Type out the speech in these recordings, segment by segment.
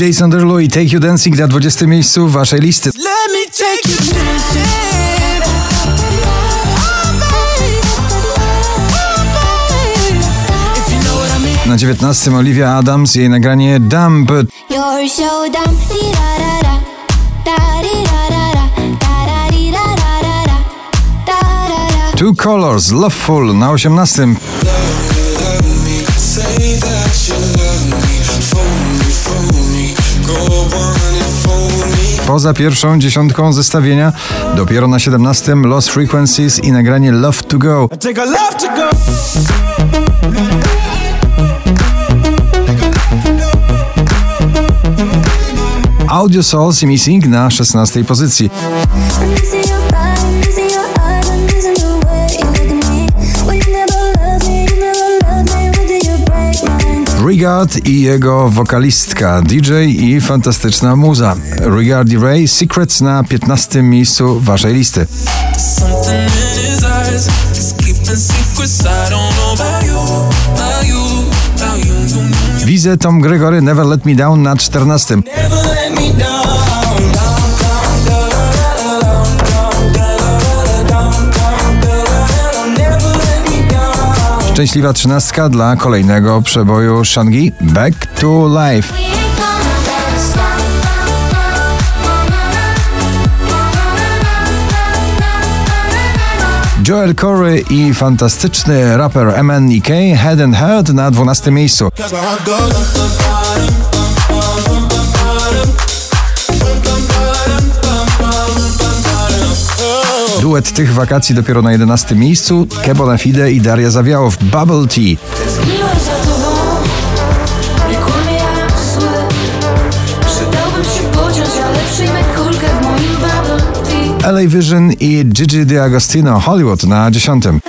Jason Derulo i Take You Dancing na 20 miejscu waszej listy. Na 19 Olivia Adams, jej nagranie Dump. Two Colors, Loveful na 18. Poza pierwszą dziesiątką zestawienia, dopiero na 17 Lost Frequencies i nagranie Love to Go. Audio Souls i Missing na 16 pozycji. Scott i jego wokalistka, DJ i fantastyczna muza. Regardy Ray Secrets na 15 miejscu waszej listy. Widzę Tom Gregory Never Let Me Down na 14. Szczęśliwa trzynastka dla kolejnego przeboju Shangi Back to Life. Joel Corey i fantastyczny raper MNEK Head and Heart na 12 miejscu. duet tych wakacji dopiero na 11 miejscu Kebona Fide i Daria Zawiałow Bubble Tea. LA Vision i Gigi D'Agostino Hollywood na dziesiątym.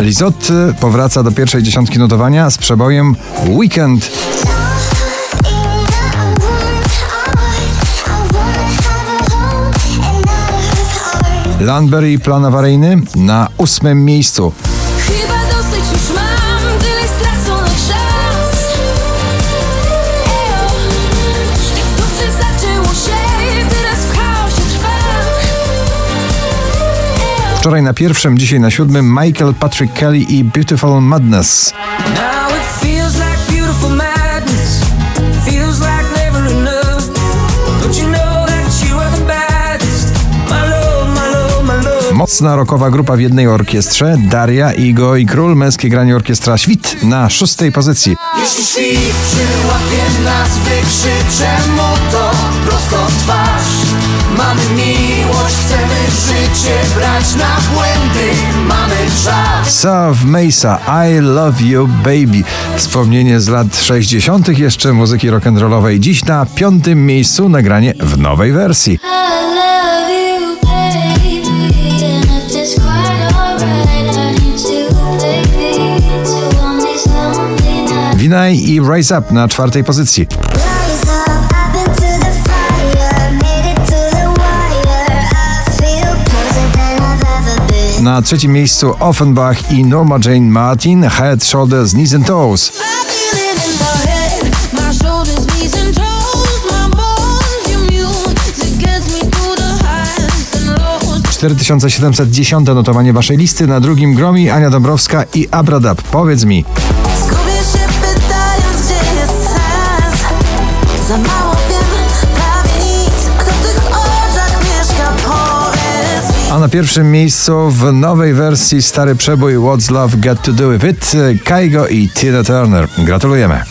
Lizotte powraca do pierwszej dziesiątki notowania z przebojem Weekend. Landberry i plan awaryjny na ósmym miejscu. Chyba dosyć już mam, tyle stracony czas Ejo, tak dobrze zaczęło się, teraz w chaosie trwam Ejo. Wczoraj na pierwszym, dzisiaj na siódmym Michael Patrick Kelly i Beautiful Madness. Mocna rockowa grupa w jednej orkiestrze, Daria, Igo i Król, męskie granie orkiestra Świt na szóstej pozycji. Jeśli świt przyłapie nas, wykrzyczę mu to prosto w twarz. Mamy miłość, chcemy życie brać na błędy, mamy czas. Sav Mesa, I Love You Baby. Wspomnienie z lat 60. jeszcze muzyki rock'n'rollowej. Dziś na piątym miejscu nagranie w nowej wersji. i Rise Up na czwartej pozycji. Na trzecim miejscu Offenbach i Norma Jane Martin, Head, Shoulders, Knees and Toes. ...4710 notowanie waszej listy. Na drugim Gromi Ania Dąbrowska i Abradab. Powiedz mi... Za mało wiem, prawie nic. Kto w tych oczach mieszka, powiedz mi. a na pierwszym miejscu w nowej wersji stary przebój What's Love Got To Do With It, Kaigo i Tina Turner. Gratulujemy.